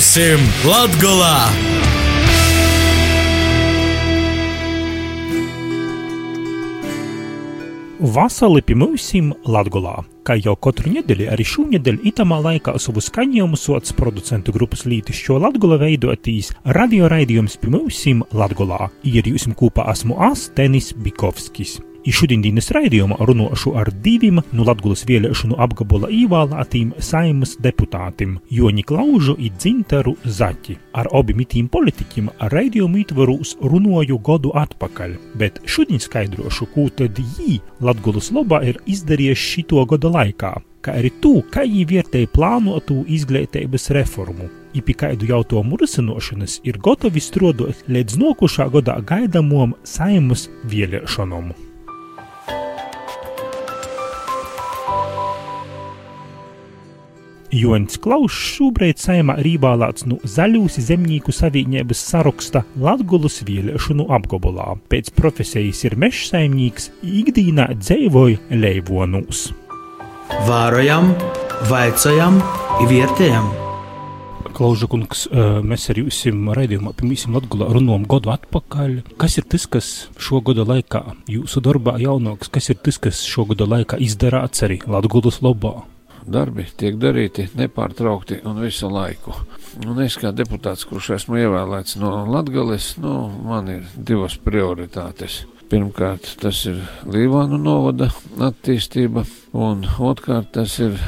Pimūsim Latgolā! Vasali pie mums Latvijā. Kā jau katru nedēļu, arī šonadēļ itamā laikā savu skaņojumu sots producentu grupas lītišķo Latvijā veidotīs radio raidījums pie mums Latvijā. Ir jūs kopā esmu As Tenis Bikovskis. I šodienas raidījumā runāšu ar diviem no Latvijas vēlēšanu apgabala ievēlētiem saimas deputātiem - Joni Klaužu un Dzintaru Zaķi. Ar abiem itīm politiķiem raidījumu ietvaros runāju gadu atpakaļ, bet šodien skaidrošu, ko tad viņi Latvijas labā ir izdarījuši šito gada laikā, kā arī to, kā viņi vērtēja plānotu izglītības reformu. Ipi kādu jautājumu risināšanas ir gatavi strādāt līdz nākošā gada gaidāmajam saimas vēlēšanām. Joņs Klauss šobrīd saimā ievēlēts no Zaļūs zemnieku savienības saraksta Latgulas vēlēšanu apgabalā. Pēc profesijas ir meža saimnieks, ikdīnā dzīvoja Leivonūs. Vārojam, vaicājam, vietējam! Klauža kungs, mēs ar jums raidījumā pirmīsim Latgulā runājam gadu atpakaļ. Kas ir tas, kas šo gada laikā jūsu darbā jaunāks, kas ir tas, kas šo gada laikā izdarāts arī Latgulas labā? Darbi tiek darīti nepārtraukti un visu laiku. Un es kā deputāts, kurš esmu ievēlēts no Latgales, nu, man ir divas prioritātes. Pirmkārt, tas ir Līvānu novada attīstība, un otrkārt, tas ir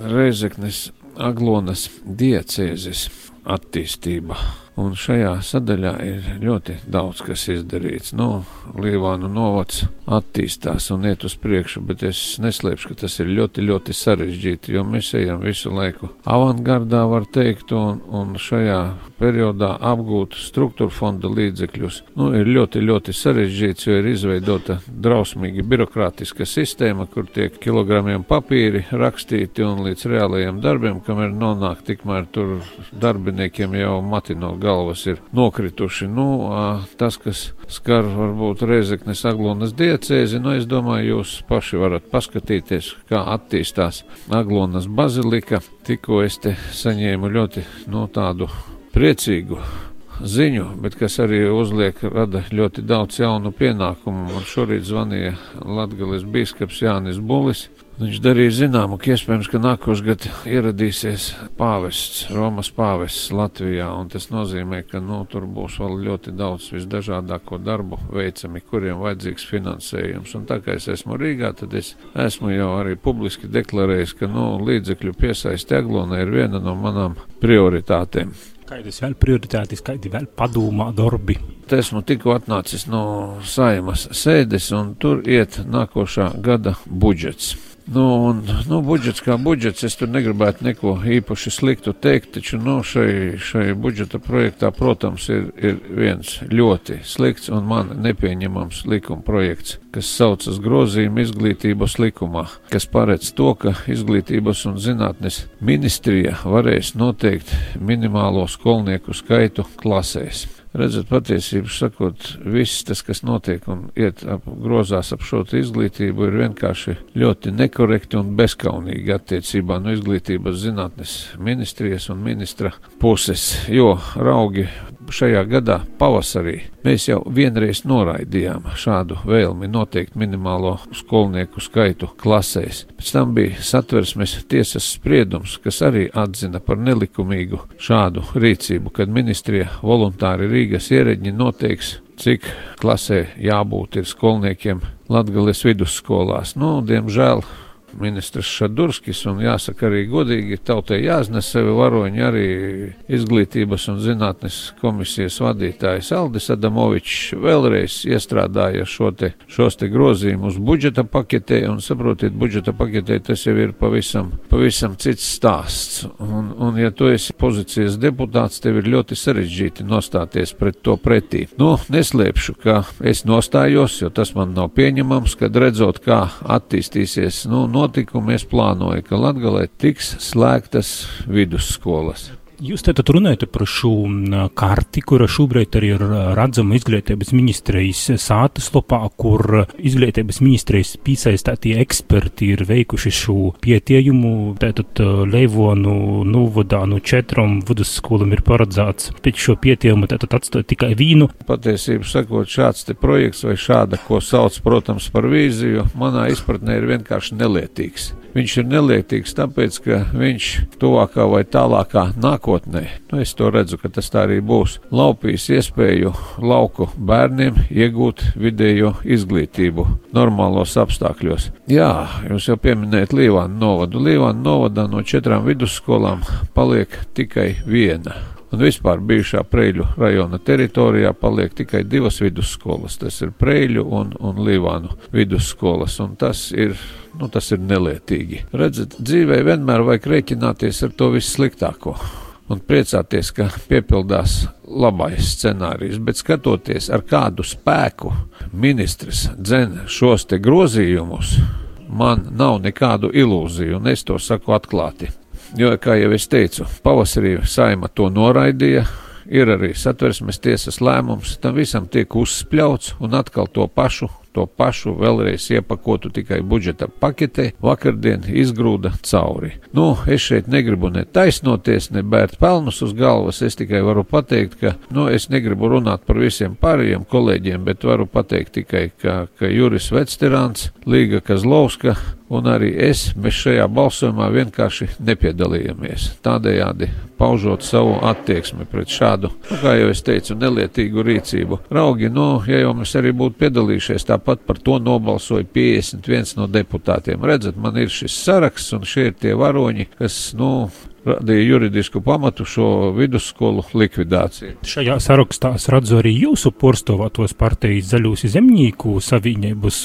Reizeknes Aglonas diecēzes attīstība. Un šajā sadaļā ir ļoti daudz kas izdarīts. Nu, Līvānu novads attīstās un iet uz priekšu, bet es neslēpšu, ka tas ir ļoti, ļoti sarežģīti, jo mēs ejam visu laiku avangardā, var teikt, un, un šajā periodā apgūt struktūra fonda līdzekļus. Nu, ir ļoti, ļoti sarežģīts, jo ir izveidota drausmīgi birokrātiska sistēma, kur tiek kilogramiem papīri rakstīti un līdz reālajiem darbiem, kamēr nonāk tikmēr tur darbiniekiem jau mati no galvas ir nokrituši. Nu, tas, kas skar varbūt Reizeknes Aglonas diecēzi, nu, es domāju, jūs paši varat paskatīties, kā attīstās Aglonas bazilika. Tikko es te saņēmu ļoti no nu, tādu priecīgu ziņu, bet kas arī uzliek, rada ļoti daudz jaunu pienākumu. Man šorīt zvanīja Latgales bīskaps Jānis Bulis, Viņš darīja zināmu, ka iespējams, ka nākošais gads ieradīsies pāvests, Romas pāvests Latvijā, un tas nozīmē, ka nu, tur būs vēl ļoti daudz visdažādāko darbu veicami, kuriem vajadzīgs finansējums. Un tā kā es esmu Rīgā, tad es esmu jau arī publiski deklarējis, ka nu, līdzekļu piesaiste Aglonai ir viena no manām prioritātēm. Kādas vēl prioritātes, kādi vēl padomā darbi? Esmu tikko atnācis no saimas sēdes, un tur iet nākošā gada budžets. Nu, un, nu, budžets kā budžets, es tur negribētu neko īpaši sliktu teikt, taču nu, šai, šai budžeta projektā, protams, ir, ir viens ļoti slikts un man nepieņemams likuma projekts, kas saucas grozījuma izglītības likumā, kas paredz to, ka izglītības un zinātnes ministrija varēs noteikt minimālo skolnieku skaitu klasēs. Redzat, patiesību sakot, viss tas, kas notiek un iet ap, grozās ap šo izglītību, ir vienkārši ļoti nekorekti un bezkaunīgi attiecībā no izglītības zinātnes ministrijas un ministra puses, jo raugi šajā gadā pavasarī mēs jau vienreiz noraidījām šādu vēlmi noteikt minimālo skolnieku skaitu klasēs. Pēc tam bija satversmes tiesas spriedums, kas arī atzina par nelikumīgu šādu rīcību, kad ministrija voluntāri Rīgas ierēģi noteiks cik klasē jābūt ir skolniekiem Latgales vidusskolās. Nu, diemžēl ministrs Šadurskis, un jāsaka arī godīgi, tautai jāznes sevi varoņi arī izglītības un zinātnes komisijas vadītājs Aldis Adamovičs vēlreiz iestrādāja šo te, šos te grozījumus budžeta paketē, un saprotiet, budžeta paketē tas jau ir pavisam, pavisam cits stāsts. Un, un ja tu esi pozīcijas deputāts, tev ir ļoti sarežģīti nostāties pret to pretī. Nu, neslēpšu, ka es nostājos, jo tas man nav pieņemams, kad redzot, kā attīstīsies, nu, no notikumi es plānoju, ka Latgalē tiks slēgtas vidusskolas. Jūs te runājat par šo karti, kura šobrīd arī ir redzama izglītības ministrijas sātas lopā, kur izglītības ministrijas piesaistītie eksperti ir veikuši šo pietiejumu. Tātad Leivonu novadā no četrām vidusskolam ir paredzēts pēc šo pietiejumu tātad atstāt tikai vīnu. Patiesību sakot, šāds te projekts vai šāda, ko sauc, protams, par vīziju, manā izpratnē ir vienkārši nelietīgs. Viņš ir nelietīgs tāpēc, ka viņš tuvākā vai tālākā nākotnē, nu es to redzu, ka tas tā arī būs, laupīs iespēju lauku bērniem iegūt vidējo izglītību normālos apstākļos. Jā, jūs jau pieminējat Līvānu novadu. Līvānu novadā no četrām vidusskolām paliek tikai viena. Un vispār bijušā Preļu rajona teritorijā paliek tikai divas vidusskolas. Tas ir Preļu un, un Līvānu vidusskolas, un tas ir, nu, tas ir nelietīgi. Redzat, dzīvē vienmēr vajag rēķināties ar to vissliktāko un priecāties, ka piepildās labais scenārijs, bet skatoties ar kādu spēku ministrs dzen šos te grozījumus, man nav nekādu ilūziju, un es to saku atklāti. Jo, kā jau es teicu, pavasarī saima to noraidīja. Ir arī satversmes tiesas lēmums, tam visam tiek uzspļauts un atkal to pašu to pašu vēlreiz iepakotu tikai budžeta paketē, vakardien izgrūda cauri. Nu, es šeit negribu ne taisnoties, ne bērt pelnus uz galvas, es tikai varu pateikt, ka, nu, es negribu runāt par visiem pārējiem kolēģiem, bet varu pateikt tikai, ka, ka Juris Vecterāns, Līga Kazlovska un arī es, mēs šajā balsojumā vienkārši nepiedalījāmies. Tādējādi paužot savu attieksmi pret šādu, nu, kā jau es teicu, nelietīgu rīcību. Raugi, nu, ja jau mēs arī būtu piedalījušies, tāpat par to nobalsoja 51 no deputātiem. Redzat, man ir šis saraksts, un šie ir tie varoņi, kas, nu, radīja juridisku pamatu šo vidusskolu likvidāciju. Šajā sarakstā es redzu arī jūsu porstovētos partijas zaļūs zemnieku savienības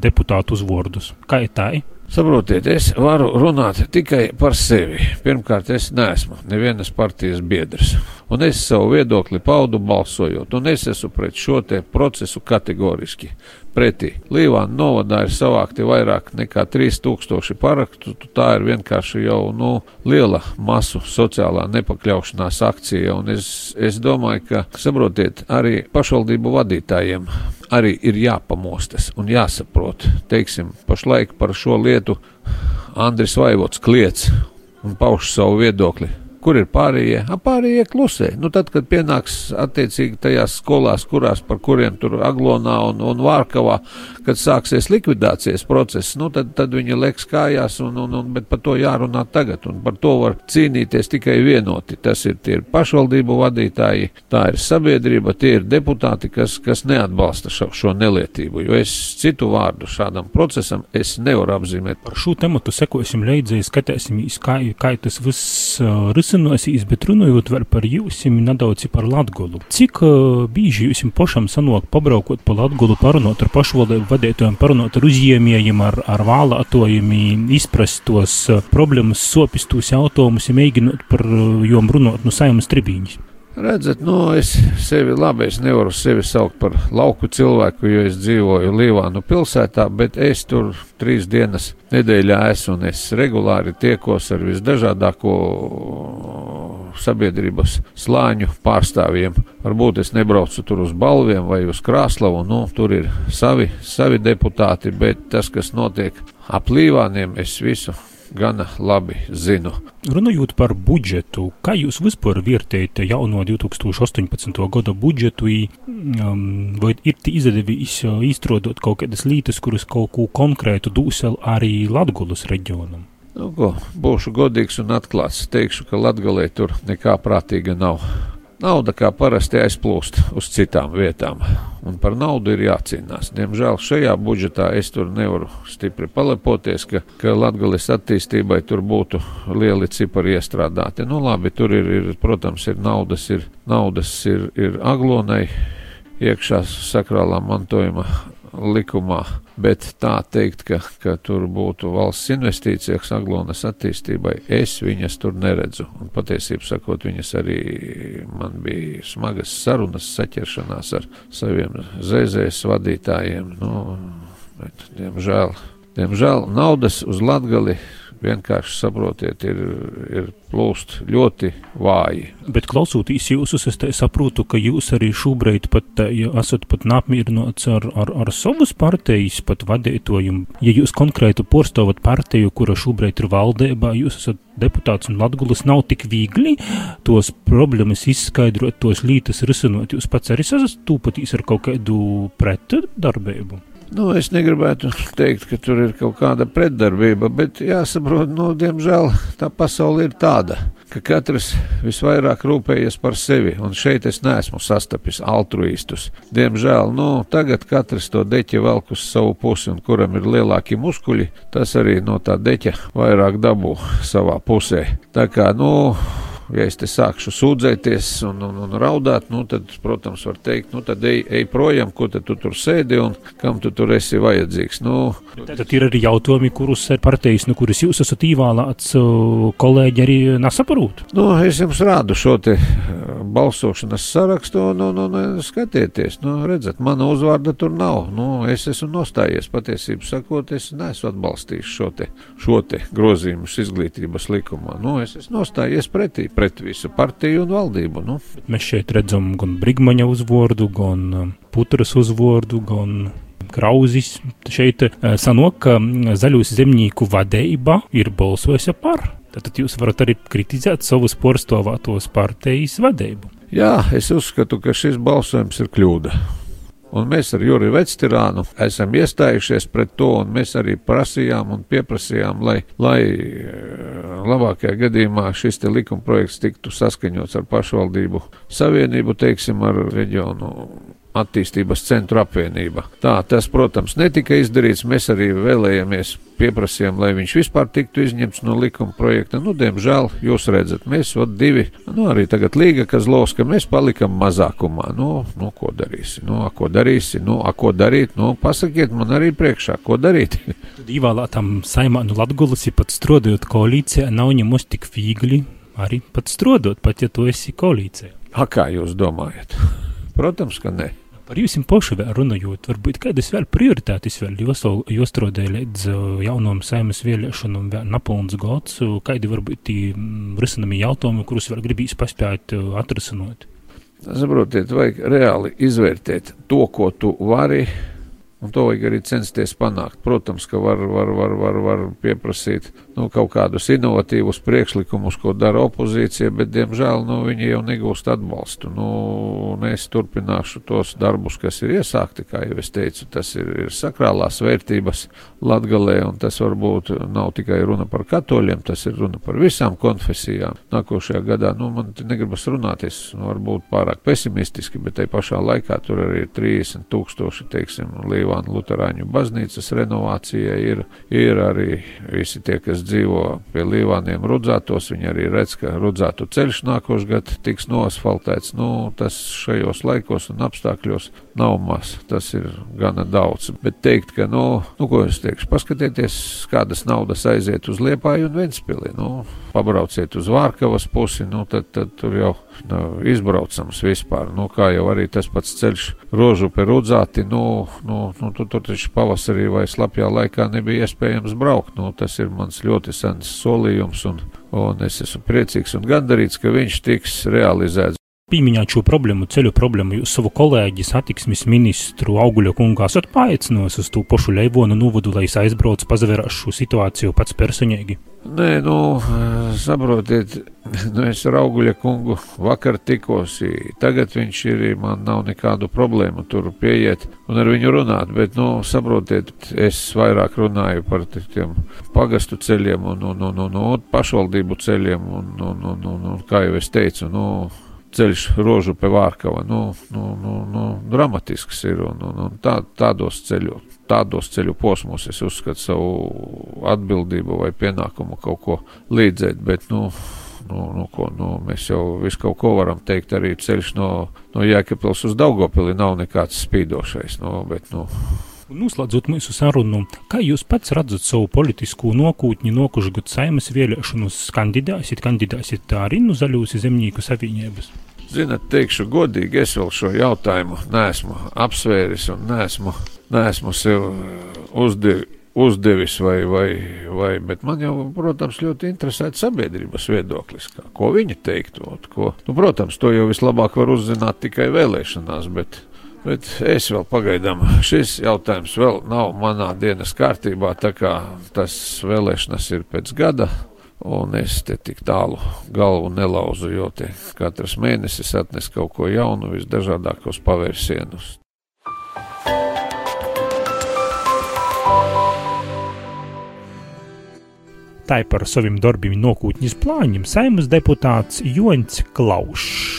deputātu uzvārdus. Kā ir tā? Saprotiet, es varu runāt tikai par sevi. Pirmkārt, es neesmu nevienas partijas biedrs, un es savu viedokli paudu balsojot, un es esmu pret šo procesu kategoriski pretī. Līvāna novadā ir savākti vairāk nekā 3000 parakstu. Tā ir vienkārši jau nu, liela masu sociālā nepakļaušanās akcija. Un es, es domāju, ka, saprotiet, arī pašvaldību vadītājiem arī ir jāpamostas un jāsaprot. Teiksim, pašlaik par šo lietu Andris Vaivots kliedz un pauž savu viedokli kur ir pārējie? A, pārējie klusē. Nu, tad, kad pienāks attiecīgi tajās skolās, kurās par kuriem tur Aglonā un, un Vārkavā, kad sāksies likvidācijas process, nu, tad, tad viņi leks kājās, un, un, un, bet par to jārunā tagad, un par to var cīnīties tikai vienoti. Tas ir tie ir pašvaldību vadītāji, tā ir sabiedrība, tie ir deputāti, kas, kas neatbalsta šo, šo nelietību, jo es citu vārdu šādam procesam es nevaru apzīmēt. Par šo tematu sekosim līdzi, skatīsimies, kā, kā tas viss uh, risinājās, bet runājot vēl par jums, nedaudz par Latgolu. Cik uh, bieži jums pašam sanāk pabraukot pa Latgolu, parunot ar pašvaldību vadītājiem, parunot ar uzņēmējiem, ar, ar vālātojiem, izprast tos uh, problēmas, sopistos jautājumus, mēģinot par uh, jom runāt no saimas tribīņas? Redzat, nu, es sevi labi, es nevaru sevi saukt par lauku cilvēku, jo es dzīvoju Līvānu pilsētā, bet es tur trīs dienas nedēļā esmu un es regulāri tiekos ar visdažādāko sabiedrības slāņu pārstāvjiem. Varbūt es nebraucu tur uz balviem vai uz Krāslavu, nu, tur ir savi, savi deputāti, bet tas, kas notiek ap Līvāniem, es visu gana labi zinu. Runājot par budžetu, kā jūs vispār vērtējat jauno 2018. gada budžetu, um, vai ir izdevies izstrādāt kaut kādas lietas, kuras kaut ko konkrētu dūsel arī Latgulas reģionam? Nu, ko, būšu godīgs un atklāts. Teikšu, ka Latvijā tur nekā prātīga nav. Nauda kā parasti aizplūst uz citām vietām, un par naudu ir jācīnās. Diemžēl šajā budžetā es tur nevaru stipri palepoties, ka, ka Latvijas attīstībai tur būtu lieli cipari iestrādāti. Nu, labi, tur ir, ir protams, ir naudas, ir, naudas ir, ir aglonai iekšā sakrālā mantojuma likumā, bet tā teikt, ka, ka tur būtu valsts investīcijas Aglonas attīstībai, es viņas tur neredzu. Un patiesībā sakot, viņas arī man bija smagas sarunas, saķeršanās ar saviem ZZS vadītājiem. Nu, bet, diemžēl, diemžēl naudas uz Latgali vienkārši saprotiet, ir, ir plūst ļoti vāji. Bet klausoties jūs, es saprotu, ka jūs arī šobrīd pat ja esat pat neapmierināts ar, ar, ar savas partijas pat vadītojumu. Ja jūs konkrēti porstovat partiju, kura šobrīd ir valdībā, jūs esat deputāts un Latgulas nav tik viegli tos problēmas izskaidrot, tos lītas risinot. Jūs pats arī sastūpatīs ar kaut kādu pretdarbību. Nu, es negribētu teikt, ka tur ir kaut kāda pretdarbība, bet jāsaprot, nu, diemžēl tā pasaule ir tāda, ka katrs visvairāk rūpējies par sevi, un šeit es neesmu sastapis altruistus. Diemžēl, nu, tagad katrs to deķi velk uz savu pusi, un kuram ir lielāki muskuļi, tas arī no tā deķa vairāk dabū savā pusē. Tā kā, nu, ja es te sākšu sūdzēties un, un, un raudāt, nu, tad, protams, var teikt, nu, tad ej, ej projām, ko tu tur sēdi un kam tu tur esi vajadzīgs. Nu, tad ir arī jautājumi, kurus ir partijas, nu, kurus jūs esat īvēlēts, kolēģi arī nesaprot. Nu, es jums rādu šo te balsošanas sarakstu un, un, un skatieties, nu, redzat, mana uzvārda tur nav. Nu, es esmu nostājies, patiesību sakot, es neesmu atbalstījis šo te, šo te grozījumus izglītības likumā. Nu, es esmu nostājies pretī pret visu partiju un valdību. Nu. Mēs šeit redzam gan Brigmaņa uzvārdu, gan um, Putras uzvārdu, gan Krauzis. Šeit uh, sanāk, ka um, zaļos zemnieku vadība ir balsojusi par. Tad jūs varat arī kritizēt savus porstovātos partijas vadību. Jā, es uzskatu, ka šis balsojums ir kļūda. Un mēs ar Juriju Vectirānu esam iestājušies pret to, un mēs arī prasījām un pieprasījām, lai, lai eh, labākajā gadījumā šis te likuma projekts tiktu saskaņots ar pašvaldību savienību, teiksim, ar reģionu attīstības centru apvienība. Tā tas, protams, netika izdarīts. Mēs arī vēlējamies, pieprasījām, lai viņš vispār tiktu izņemts no likuma projekta. Nu, diemžēl, jūs redzat, mēs vat divi, nu, arī tagad Līga Kazlovska, mēs palikam mazākumā. Nu, nu ko darīsi? Nu, a, ko darīsi? Nu, a, ko darīt? Nu, pasakiet man arī priekšā, ko darīt. Īvēlētam saimā, nu, Latgulas, ja pat strodot koalīcijā, nav ņemos tik viegli arī pat strodot, pat ja tu esi koalīcijā. A, kā jūs domājat? Protams, ka ne. Par jums pašu runājot, varbūt kādas vēl prioritātes vēl jostrodē līdz jaunam saimas vēlēšanām vēl napilns gads, kādi varbūt tī risinami jautājumi, kurus vēl gribīs paspēt atrasinot? Saprotiet, vajag reāli izvērtēt to, ko tu vari Un to vajag arī censties panākt. Protams, ka var, var, var, var, var pieprasīt nu, kaut kādus inovatīvus priekšlikumus, ko dara opozīcija, bet, diemžēl, nu, viņi jau negūst atbalstu. Nu, es turpināšu tos darbus, kas ir iesākti, kā jau es teicu, tas ir, ir sakrālās vērtības Latgalē, un tas varbūt nav tikai runa par katoļiem, tas ir runa par visām konfesijām. Nākošajā gadā, nu, man negribas runāt, es nu, varbūt pārāk pesimistiski, bet tai pašā laikā tur arī ir 30 tūkstoši, teiksim, līva Līvānu Lutāņu baznīcas renovācijai ir, ir arī visi tie, kas dzīvo pie Līvāniem rudzātos, viņi arī redz, ka rudzātu ceļš nākošais gads tiks noasfaltēts. Nu, tas šajos laikos un apstākļos nav maz, tas ir gana daudz. Bet teikt, ka, nu, nu ko es teikšu, paskatieties, kādas naudas aiziet uz Liepāju un Ventspili. Nu, pabrauciet uz Vārkavas pusi, nu, tad, tad tur jau nav nu, izbraucams vispār. Nu, kā jau arī tas pats ceļš rožu pie rudzāti, nu, nu, nu tur, tur taču pavasarī vai slapjā laikā nebija iespējams braukt. Nu, tas ir mans ļoti sens solījums, un, un es esmu priecīgs un gandarīts, ka viņš tiks realizēts pieminēt šo problēmu, ceļu problēmu, jūs savu kolēģi satiksmes ministru Auguļa kungā esat paaicinājis uz to pašu Leivonu novadu, lai es aizbraucu, pazavērās šo situāciju pats personīgi? Nē, nu, saprotiet, nu es ar Auguļa kungu vakar tikos, tagad viņš ir, man nav nekādu problēmu tur pieiet un ar viņu runāt, bet, nu, saprotiet, es vairāk runāju par tiem pagastu ceļiem un, un, un, un, un pašvaldību ceļiem un, un, un, un, un kā jau es teicu, nu, ceļš rožu pie Vārkava, nu, nu, nu, nu, dramatisks ir, un, un, un tā, tādos ceļu, tādos ceļu posmos es uzskatu savu atbildību vai pienākumu kaut ko līdzēt, bet, nu, nu, nu, ko, nu, mēs jau visu kaut ko varam teikt, arī ceļš no, no Jēkabpils uz Daugopili nav nekāds spīdošais, nu, bet, nu, Noslēdzot mūsu sarunu, kā jūs pats redzat savu politisko nākotni nokušu gadu saimas vēlēšanos kandidāsit, kandidāsit arī no Zaļūsi zemnieku savienības? Zinat, teikšu godīgi, es vēl šo jautājumu neesmu apsvēris un neesmu, neesmu sev uzdevis uzdevis, vai, vai, vai, bet man jau, protams, ļoti interesē sabiedrības viedoklis, kā, ko viņi teiktu. Ko, nu, protams, to jau vislabāk var uzzināt tikai vēlēšanās, bet Bet es vēl pagaidām, šis jautājums vēl nav manā dienas kārtībā, tā kā tas vēlēšanas ir pēc gada, un es te tik tālu galvu nelauzu, jo te katrs mēnesis atnes kaut ko jaunu, visdažādākos pavērsienus. Tā ir par saviem darbiem nokūtņas plāņiem saimas deputāts Joņs Klaušs.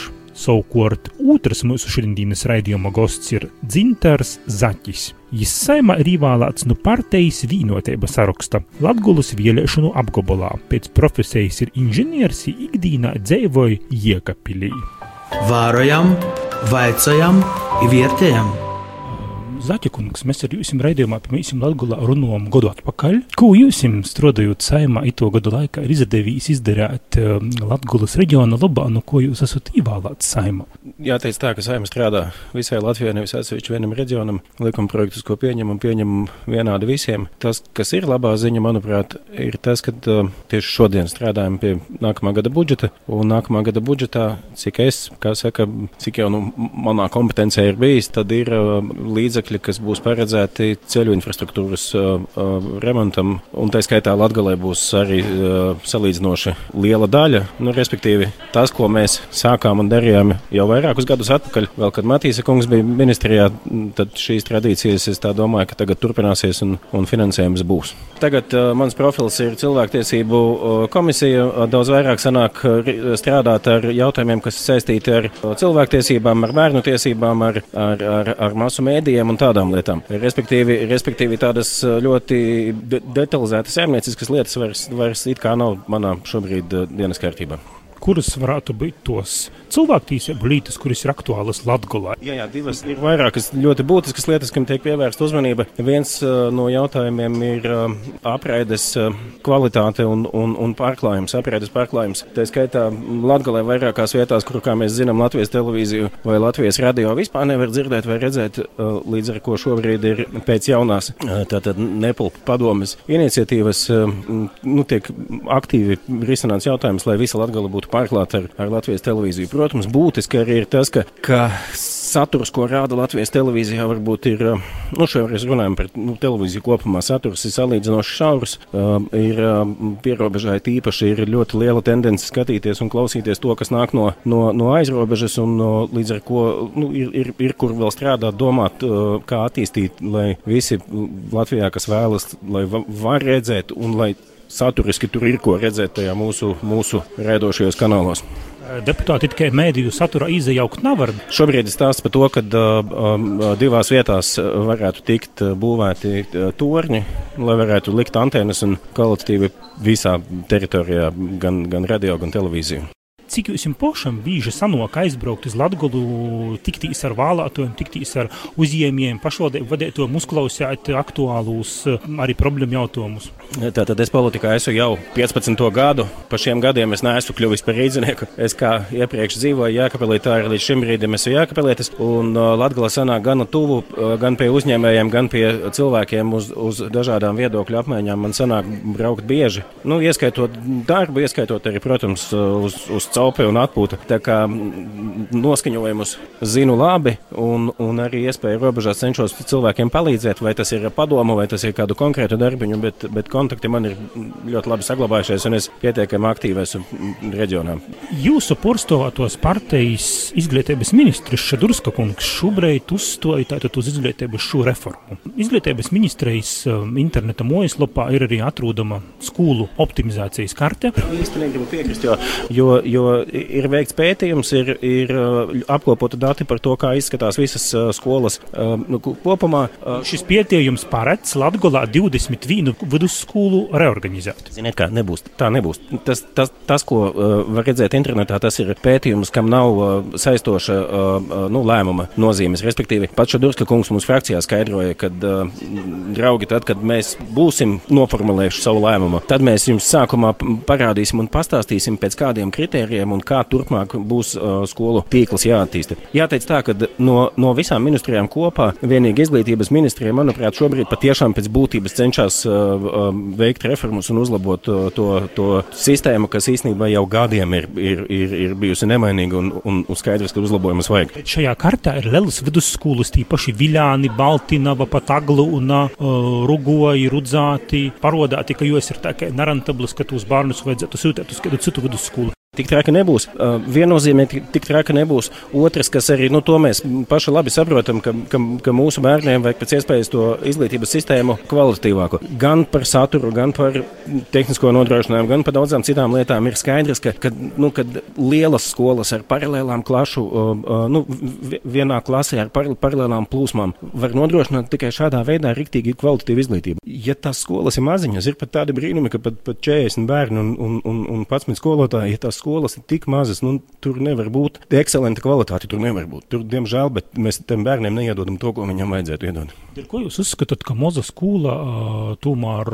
Savukārt otrs mūsu šodienas raidījuma gosts ir Dzintars Zaķis. Jis saimā ir ievēlēts no partijas vienotības saraksta Latvijas vēlēšanu apgabalā. Pēc profesijas ir inženieris, ikdienā dzīvoja Iekapilī. Vārojam, vaicājam, vietējam! Zaķekungs, mēs ar jums raidījumā pirmīsim Latgulā runājam godu atpakaļ. Ko jūs strādājot saimā ito gadu laikā ir izdevījis izdarīt um, Latgulas reģiona labā, no ko jūs esat ievēlēts saimā? Jāteic tā, ka saima strādā visai Latvijai, nevis atsevišķi vienam reģionam. Likuma projektus, ko pieņemam, pieņemam vienādi visiem. Tas, kas ir labā ziņa, manuprāt, ir tas, ka uh, tieši šodien strādājam pie nākamā gada budžeta, un nākamā gada budžetā, cik es, kā saka, cik jau nu, manā kompetencijā ir bijis, tad ir uh, līdzekļi līdzekļi, kas būs paredzēti ceļu infrastruktūras remontam, un tā skaitā Latgalē būs arī salīdzinoši liela daļa. Nu, respektīvi, tas, ko mēs sākām un darījām jau vairākus gadus atpakaļ, vēl kad Matīsa kungs bija ministrijā, tad šīs tradīcijas, es domāju, ka tagad turpināsies un, un finansējums būs. Tagad uh, mans profils ir cilvēktiesību komisija. Daudz vairāk sanāk strādāt ar jautājumiem, kas saistīti ar cilvēktiesībām, ar bērnu tiesībām, ar, ar, ar, ar masu mēdījiem un tādām lietām. Respektīvi, respektīvi tādas ļoti de detalizētas saimnieciskas lietas vairs, vairs it kā nav manā šobrīd dienas kārtībā. Kuras varētu būt tos cilvēktiesību lietas, kuras ir aktuālas Latvijā. Jā, jā, divas ir vairākas ļoti būtiskas lietas, kam tiek pievērsta uzmanība. Viens uh, no jautājumiem ir uh, apraides uh, kvalitāte un, un, un pārklājums. Apraides pārklājums. Tā skaitā Latvijā vairākās vietās, kur, kā mēs zinām, Latvijas televīziju vai Latvijas radio vispār nevar dzirdēt vai redzēt, līdz ar ko šobrīd ir pēc jaunās tātad nepulpa padomes iniciatīvas, uh, nu, tiek aktīvi risināts jautājums, lai visa Latvija būtu pārklāta ar, ar Latvijas televīziju protams, būtiski arī ir tas, ka, ka saturs, ko rāda Latvijas televīzijā, varbūt ir, nu, šoreiz runājam par nu, televīziju kopumā, saturs ir salīdzinoši šaurs, uh, ir uh, pierobežai tīpaši ir ļoti liela tendence skatīties un klausīties to, kas nāk no, no, no aizrobežas, un no, līdz ar ko nu, ir, ir, ir kur vēl strādāt, domāt, uh, kā attīstīt, lai visi Latvijā, kas vēlas, lai var redzēt un lai saturiski tur ir ko redzēt tajā mūsu, mūsu raidošajos kanālos. Deputāti tikai mēdīju satura izjaukt nevar. Šobrīd ir stāsts par to, ka uh, divās vietās varētu tikt būvēti torņi, lai varētu likt antenas un kvalitatīvi visā teritorijā, gan, gan radio, gan televīziju. Cik jums pašam bieži sanāk aizbraukt uz Latviju, tiktīs ar vēlētājiem, tiktīs ar uzņēmējiem, pašvaldību vadītājiem, uzklausīt aktuālus arī problēmu jautājumus? Tātad es politikā esmu jau 15 gadu. Pa šiem gadiem es neesmu kļuvis par rīznieku. Es kā iepriekš dzīvoju Jēkabelī, tā arī līdz šim brīdim esmu Jēkabelietis. Un uh, Latgala sanāk gan tuvu, uh, gan pie uzņēmējiem, gan pie cilvēkiem uz, uz dažādām viedokļu apmaiņām. Man sanāk braukt bieži. Nu, ieskaitot darbu, ieskaitot arī, protams, uz, uz caupi un atpūtu. Tā kā noskaņojumus zinu labi un, un arī iespēju robežās cenšos cilvēkiem palīdzēt, vai tas ir padomu, vai tas ir kādu konkrētu darbiņu, bet, bet kontakti man ir ļoti labi saglabājušies, un es pietiekami aktīvi esmu reģionā. Jūsu porcelātos partijas izglītības ministrs Šadurska kungs šobrīd uzstoja tātad uz izglītības šo reformu. Izglītības ministrijas um, interneta mājaslapā ir arī atrodama skolu optimizācijas karte. Īsti negribu piekrist, jo, jo, jo ir veikts pētījums, ir, ir uh, apkopota dati par to, kā izskatās visas uh, skolas uh, nu, kopumā. Šis pētījums paredz Latgolā 21 vidusskolu skolu reorganizēt. Ziniet, kā nebūs. Tā nebūs. Tas, tas, tas ko uh, var redzēt internetā, tas ir pētījums, kam nav uh, saistoša uh, uh nu, lēmuma nozīmes. Respektīvi, pats Šadurska kungs mums frakcijā skaidroja, ka, uh, draugi, tad, kad mēs būsim noformulējuši savu lēmumu, tad mēs jums sākumā parādīsim un pastāstīsim, pēc kādiem kritērijiem ministrijiem un kā turpmāk būs uh, skolu tīkls jāattīsta. Jāteic tā, ka no, no visām ministrijām kopā vienīgi izglītības ministrija, manuprāt, šobrīd patiešām pēc būtības cenšas uh, uh, veikt reformas un uzlabot uh, to, to sistēmu, kas īstenībā jau gadiem ir, ir, ir, ir bijusi nemainīga un, un, un skaidrs, ka uzlabojumus vajag. Šajā kartā ir lielas vidusskolas, tīpaši Viļāni, Baltinava, Pataglu un uh, Rugoji, Rudzāti, parodāti, ka jūs ir tā kā nerantablas, ka tos bērnus vajadzētu sūtīt uz kādu citu vidusskolu. Tik traki nebūs. Viennozīmīgi tik traki nebūs. Otrs, kas arī nu, to mēs paši labi saprotam, ka, ka, ka mūsu bērniem vajag pēc iespējas to izglītības sistēmu kvalitatīvāku. Gan par saturu, gan par tehnisko nodrošinājumu, gan par daudzām citām lietām ir skaidrs, ka, ka, nu, ka lielas skolas ar paralēlām klašu, nu, vienā klasē ar par, paralēlām plūsmām var nodrošināt tikai šādā veidā riktīgi kvalitatīvu izglītību. Ja tās skolas ir maziņas, ir pat tādi brīnumi, ka pat, pat 40 bērni un, un, un, un 11 skolotāji, ja tās skolas ir tik mazas, nu, tur nevar būt ekscelenta kvalitāte. Tur nevar būt. Tur, diemžēl, bet mēs tam bērniem neiedodam to, ko viņam vajadzētu iedot. Ko jūs uzskatāt, ka maza skola tomēr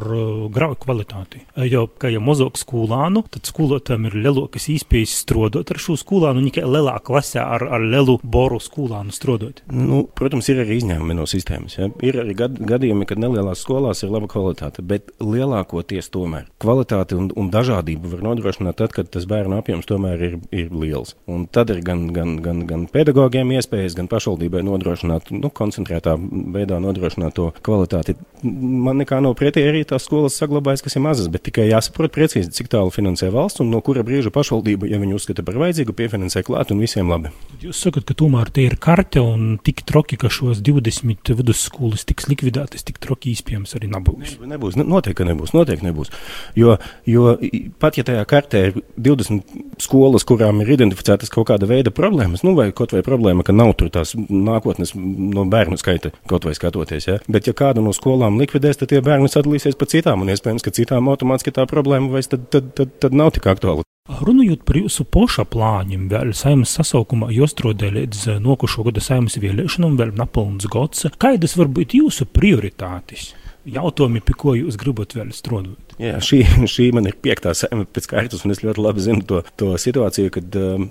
grauj kvalitāti? Jo, ka ja mazāk skolānu, tad skolotājiem ir lielākas iespējas strādāt ar šo skolānu, tikai lielā klasē ar, ar lielu boru skolānu strādāt. Nu, protams, ir arī izņēmumi no sistēmas. Ja? Ir arī gad, gadījumi, kad nelielās skolās ir laba kvalitāte, bet lielākoties tomēr kvalitāte un, un dažādība var nodrošināt tad, kad tas bērnu apjoms tomēr ir, ir liels. Un tad ir gan, gan, gan, gan pedagogiem iespējas, gan pašvaldībai nodrošināt, nu, koncentrētā veidā nodrošināt to kvalitāti. Man nekā nav pretī arī tās skolas saglabājas, kas ir mazas, bet tikai jāsaprot precīzi, cik tālu finansē valsts un no kura brīža pašvaldība, ja viņi uzskata par vajadzīgu, piefinansē klāt un visiem labi. Jūs sakat, ka tomēr tie ir karte un tik troki, ka šos 20 vidusskolas tiks likvidētas, tik troki iespējams arī nebūs. Nebūs, noteikti nebūs, noteikti nebūs. Jo, jo pat ja tajā kartē ir 20 skolas, kurām ir identificētas kaut kāda veida problēmas, nu, vai kaut vai problēma, ka nav tur tās nākotnes no bērnu skaita kaut vai skatoties. Ja? Bet, ja kādu no skolām likvidēs, tad tie bērni sadalīsies pa citām, un iespējams, ka citām automātiski tā problēma vairs tad, tad, tad, tad nav tik aktuāla. Runājot par jūsu poša plāņiem, vēl saimnes sasaukumā jostrodē līdz nokušo gada saimnes vēlēšanām, vēl napilns gods, kādas var būt jūsu prioritātes? Jautājumi, pie ko jūs gribat vēl strādāt? Jā, šī, šī man ir piektā sēma pēc kārtas, un es ļoti labi zinu to, to situāciju, kad um,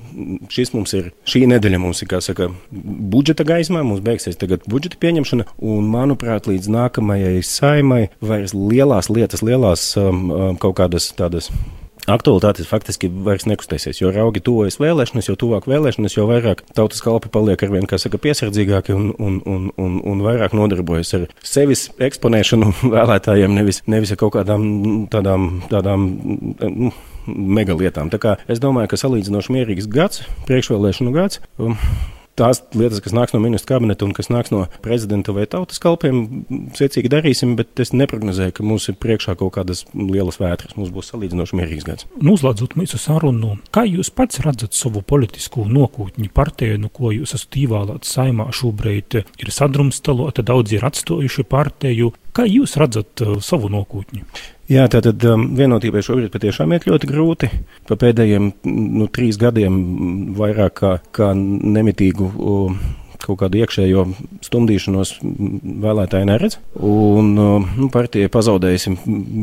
šis mums ir, šī nedēļa mums ir, kā saka, budžeta gaismā, mums beigsies tagad budžeta pieņemšana, un manuprāt, līdz nākamajai saimai vairs lielās lietas, lielās um, um kaut kādas tādas aktualitātes faktiski vairs nekustēsies. Jo raugi tuvojas vēlēšanas, jo tuvāk vēlēšanas, jo vairāk tautas kalpi paliek ar vien, kā saka, piesardzīgāki un, un, un, un, un vairāk nodarbojas ar sevis eksponēšanu vēlētājiem, nevis, nevis ar kaut kādām tādām, tādām nu, mega lietām. Tā kā es domāju, ka salīdzinoši mierīgs gads, priekšvēlēšanu gads. Um, tās lietas, kas nāks no ministra kabineta un kas nāks no prezidenta vai tautas kalpiem, secīgi darīsim, bet es neprognozēju, ka mums ir priekšā kaut kādas lielas vētras. Mums būs salīdzinoši mierīgs gads. Noslēdzot mūsu sarunu, kā jūs pats redzat savu politisko nokūtņu partiju, no ko jūs esat ievēlēts saimā šobrīd, ir sadrumstalota, daudzi ir atstojuši partiju. Kā jūs redzat uh, savu nokūtņu? Jā, tātad um, vienotībai šobrīd patiešām iet ļoti grūti. Pa pēdējiem nu, trīs gadiem vairāk kā, kā nemitīgu. Uh, kaut kādu iekšējo stumdīšanos vēlētāji neredz. Un nu, partija pazaudējusi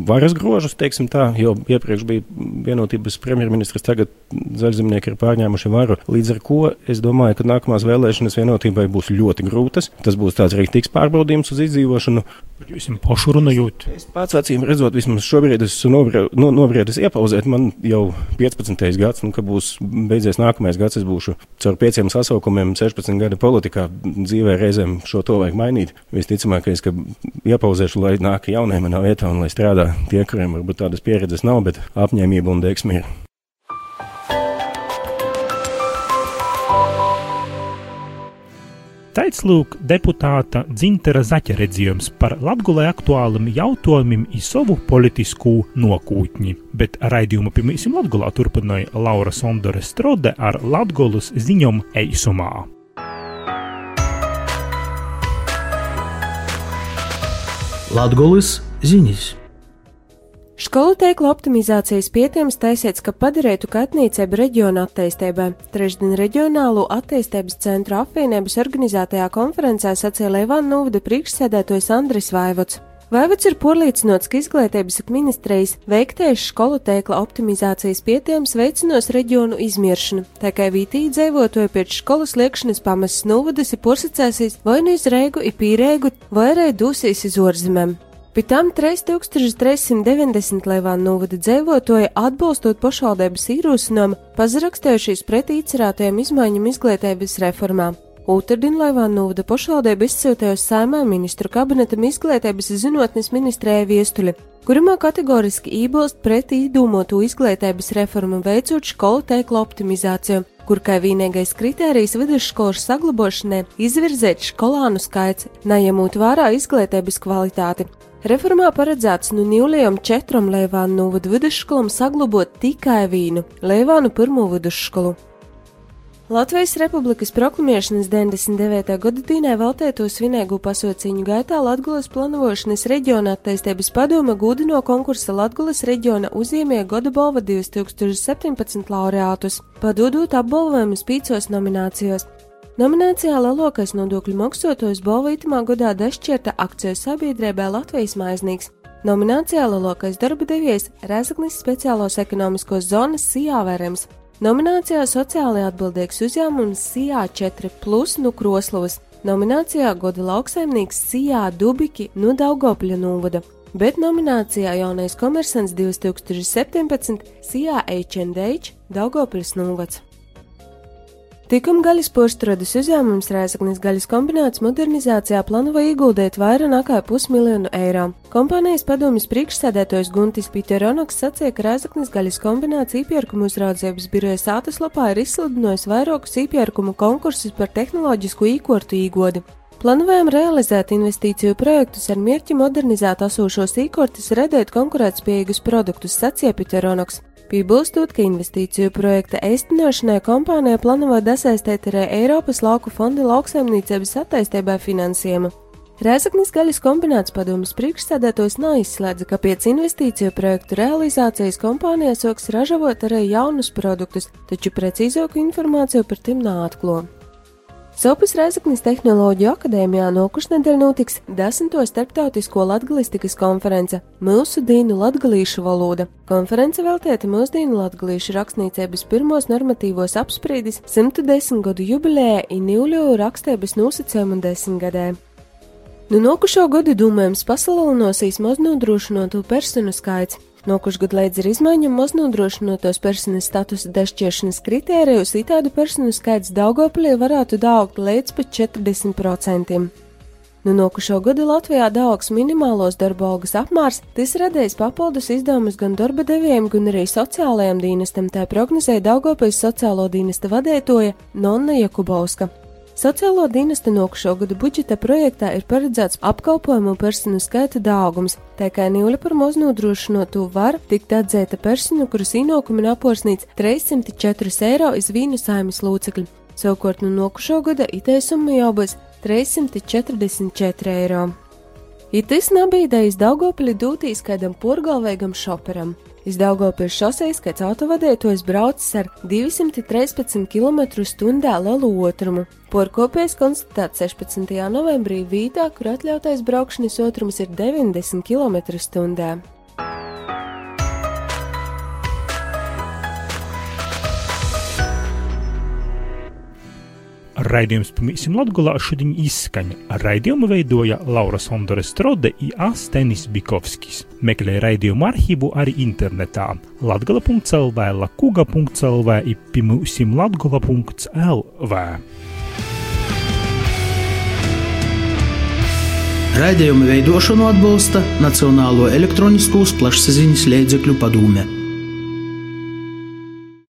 varas grožus, teiksim tā, jo iepriekš bija vienotības premjerministrs, tagad zaļzemnieki ir pārņēmuši varu. Līdz ar to es domāju, ka nākamās vēlēšanas vienotībai būs ļoti grūtas. Tas būs tāds rīktīgs pārbaudījums uz izdzīvošanu. Jūs esat pašu runājot. Es pats acīm redzot, vismaz šobrīd esmu no, nobriedis iepauzēt. Man jau 15. gads, nu, kad būs beidzies nākamais gads, es būšu caur pieciem sasaukumiem 16 gadu politikā. Dzīvē reizēm šo to vajag mainīt. Visticamākais, ka iepauzēšu, lai nāk jaunie manā vietā un lai strādā tie, kuriem varbūt tādas pieredzes nav, bet apņēmība un deksme Taits lūk deputāta Dzintera Zaķa redzējums par latgulē aktuāliem jautājumiem i savu politisku nokūtņi, bet raidījumu pirmīsim latgulā turpināja Laura Sondore Strode ar latgulas ziņom eisumā. Latgulas ziņas! Skolu tīkla optimizācijas pietiekams taisīts, ka padarītu katnīcēbu reģionu attīstībai. Trešdien reģionālo attīstības centru apvienības organizētajā konferencē sacīja Leivāna Nūvda priekšsēdētājs Andris Vaivots. Vaivats ir porlīdzinots, ka izglītības ministrijas veiktais skolu tēkla optimizācijas pietiekams veicinās reģionu izmiršanu, tā kā vītī dzīvotoja pēc skolas liekšanas pamesas novadasi porsacēsīs vai nu iz Reigu, i Pīrēgu, vai arī dūsīs iz orzemēm. Pēc tam 3390 Leivāna novada dzīvotoja atbalstot pašvaldības īrūsinām, pazarakstējušies pret īcerētajām izmaiņām izglītības reformā. Otradien Laivāna novada pašvaldība izsūtījusi saimē ministru kabinetam izglītības zinotnes ministrēja viestuļi, kurumā kategoriski iebilst pret īdūmotu izglītības reformu veicot skolu teiklu optimizāciju, kur kā vienīgais kritērijs vidusskolas saglabošanai izvirzēt skolānu skaits, neņemot vērā izglītības kvalitāti. Reformā paredzēts no Nīlijam četram Leivānu novadu vidusskolam saglabot tikai vīnu Leivānu pirmo vidusskolu. Latvijas Republikas proklamēšanas 99. gada dīnē veltēto svinīgu pasauciņu gaitā Latgulas planošanas reģiona attīstības padome gūdino konkursa Latgulas reģiona uzņēmēja gada balva 2017 laureātus, padodot apbalvojumus pīcos nominācijos. Nominācijā Lielākais nodokļu maksātājs balva itamā gadā dašķirta akciju sabiedrībai Latvijas maiznīgs. Nominācijā Lielākais darba devējs Rezaknis speciālos ekonomiskos zonas Sijāvērams Nominācijā sociāli atbildīgs uzņēmums Sijā 4 plus no Kroslovas, nominācijā goda lauksaimnieks Sijā Dubiki no Daugopļa novada, bet nominācijā jaunais komersants 2017 Sijā H&H Daugopļas novads. Tikam gaļas porstrādes uzņēmums Rēzaknis gaļas kombināts modernizācijā plāno ieguldīt vairāk nekā pusmiljonu eiro. Kompānijas padomjas priekšsēdētājs Guntis Piteronoks sacīja, ka Rēzaknis gaļas kombināts iepirkumu uzraudzības birojas ātaslapā ir izsludinājis vairākus iepirkumu konkursus par tehnoloģisku īkortu īgodi. Plānojam realizēt investīciju projektus ar mērķi modernizēt esošos īkortus, radīt konkurētspējīgus produktus, sacīja Piteronoks. Piebilstot, ka investīciju projekta īstenošanai kompānija plāno desaistīt arī Eiropas lauku fonda lauksaimniecības attīstībai finansējumu. Rēzaknis gaļas kombināts padomas priekšsēdētājs neizslēdza, ka pēc investīciju projektu realizācijas kompānija soks ražot arī jaunus produktus, taču precīzāku informāciju par tiem neatklāja. Sopus Reizeknas Tehnoloģiju akadēmijā nokušnedēļ notiks 10. starptautisko latgalistikas konference Mūsu dīnu latgalīšu valoda. Konference veltēta mūsdienu latgalīšu rakstniecības pirmos normatīvos apsprīdis 110 gadu jubilējai un Nīļu rakstības nosacījumu desmitgadē. Nu, nokušo gadu domājams pasalaunosīs maznodrošinotu personu skaits, Nokušgad līdz ar izmaiņām maznodrošinotos personas statusa dešķiešanas kritērijus itādu personu skaits Daugopilī varētu daugt līdz pat 40%. Nu, nokušo gadu Latvijā daugs minimālos darba algas apmērs, tas radījis papildus izdevumus gan darba devējiem, gan arī sociālajiem dienestam, tā prognozēja Daugopils sociālo dienesta vadētoja Nonna Jakubauska. Sociālo dienestu nokušo gadu budžeta projektā ir paredzēts apkalpojumu personu skaita daudzums, tā kā nīļa par maz nodrošinotu var tikt atzēta personu, kuras ienākumi naporsnīts 304 eiro iz vīnu saimas lūcekļu. Savukārt no nokušo gada iteisuma jau būs 344 eiro. Itis nabīdējis Daugopili dūtīs kādam porgalvēgam šoperam. Iz Daugopils šoseis, kāds autovadētojs braucis ar 213 km/h lielu otrumu. Porkopējs konstatēts 16. novembrī Vītā, kur atļautais braukšanas otrums ir 90 km/h. Raidījums Pamīsim Latgulā šodien izskaņa. Raidījumu veidoja Laura Sondore Strode i Astenis Bikovskis. Meklē raidījumu arhīvu arī internetā latgala.lv, lakuga.lv i pimūsim latgala.lv. Raidījumu veidošanu atbalsta Nacionālo elektroniskos plašsaziņas līdzekļu padome.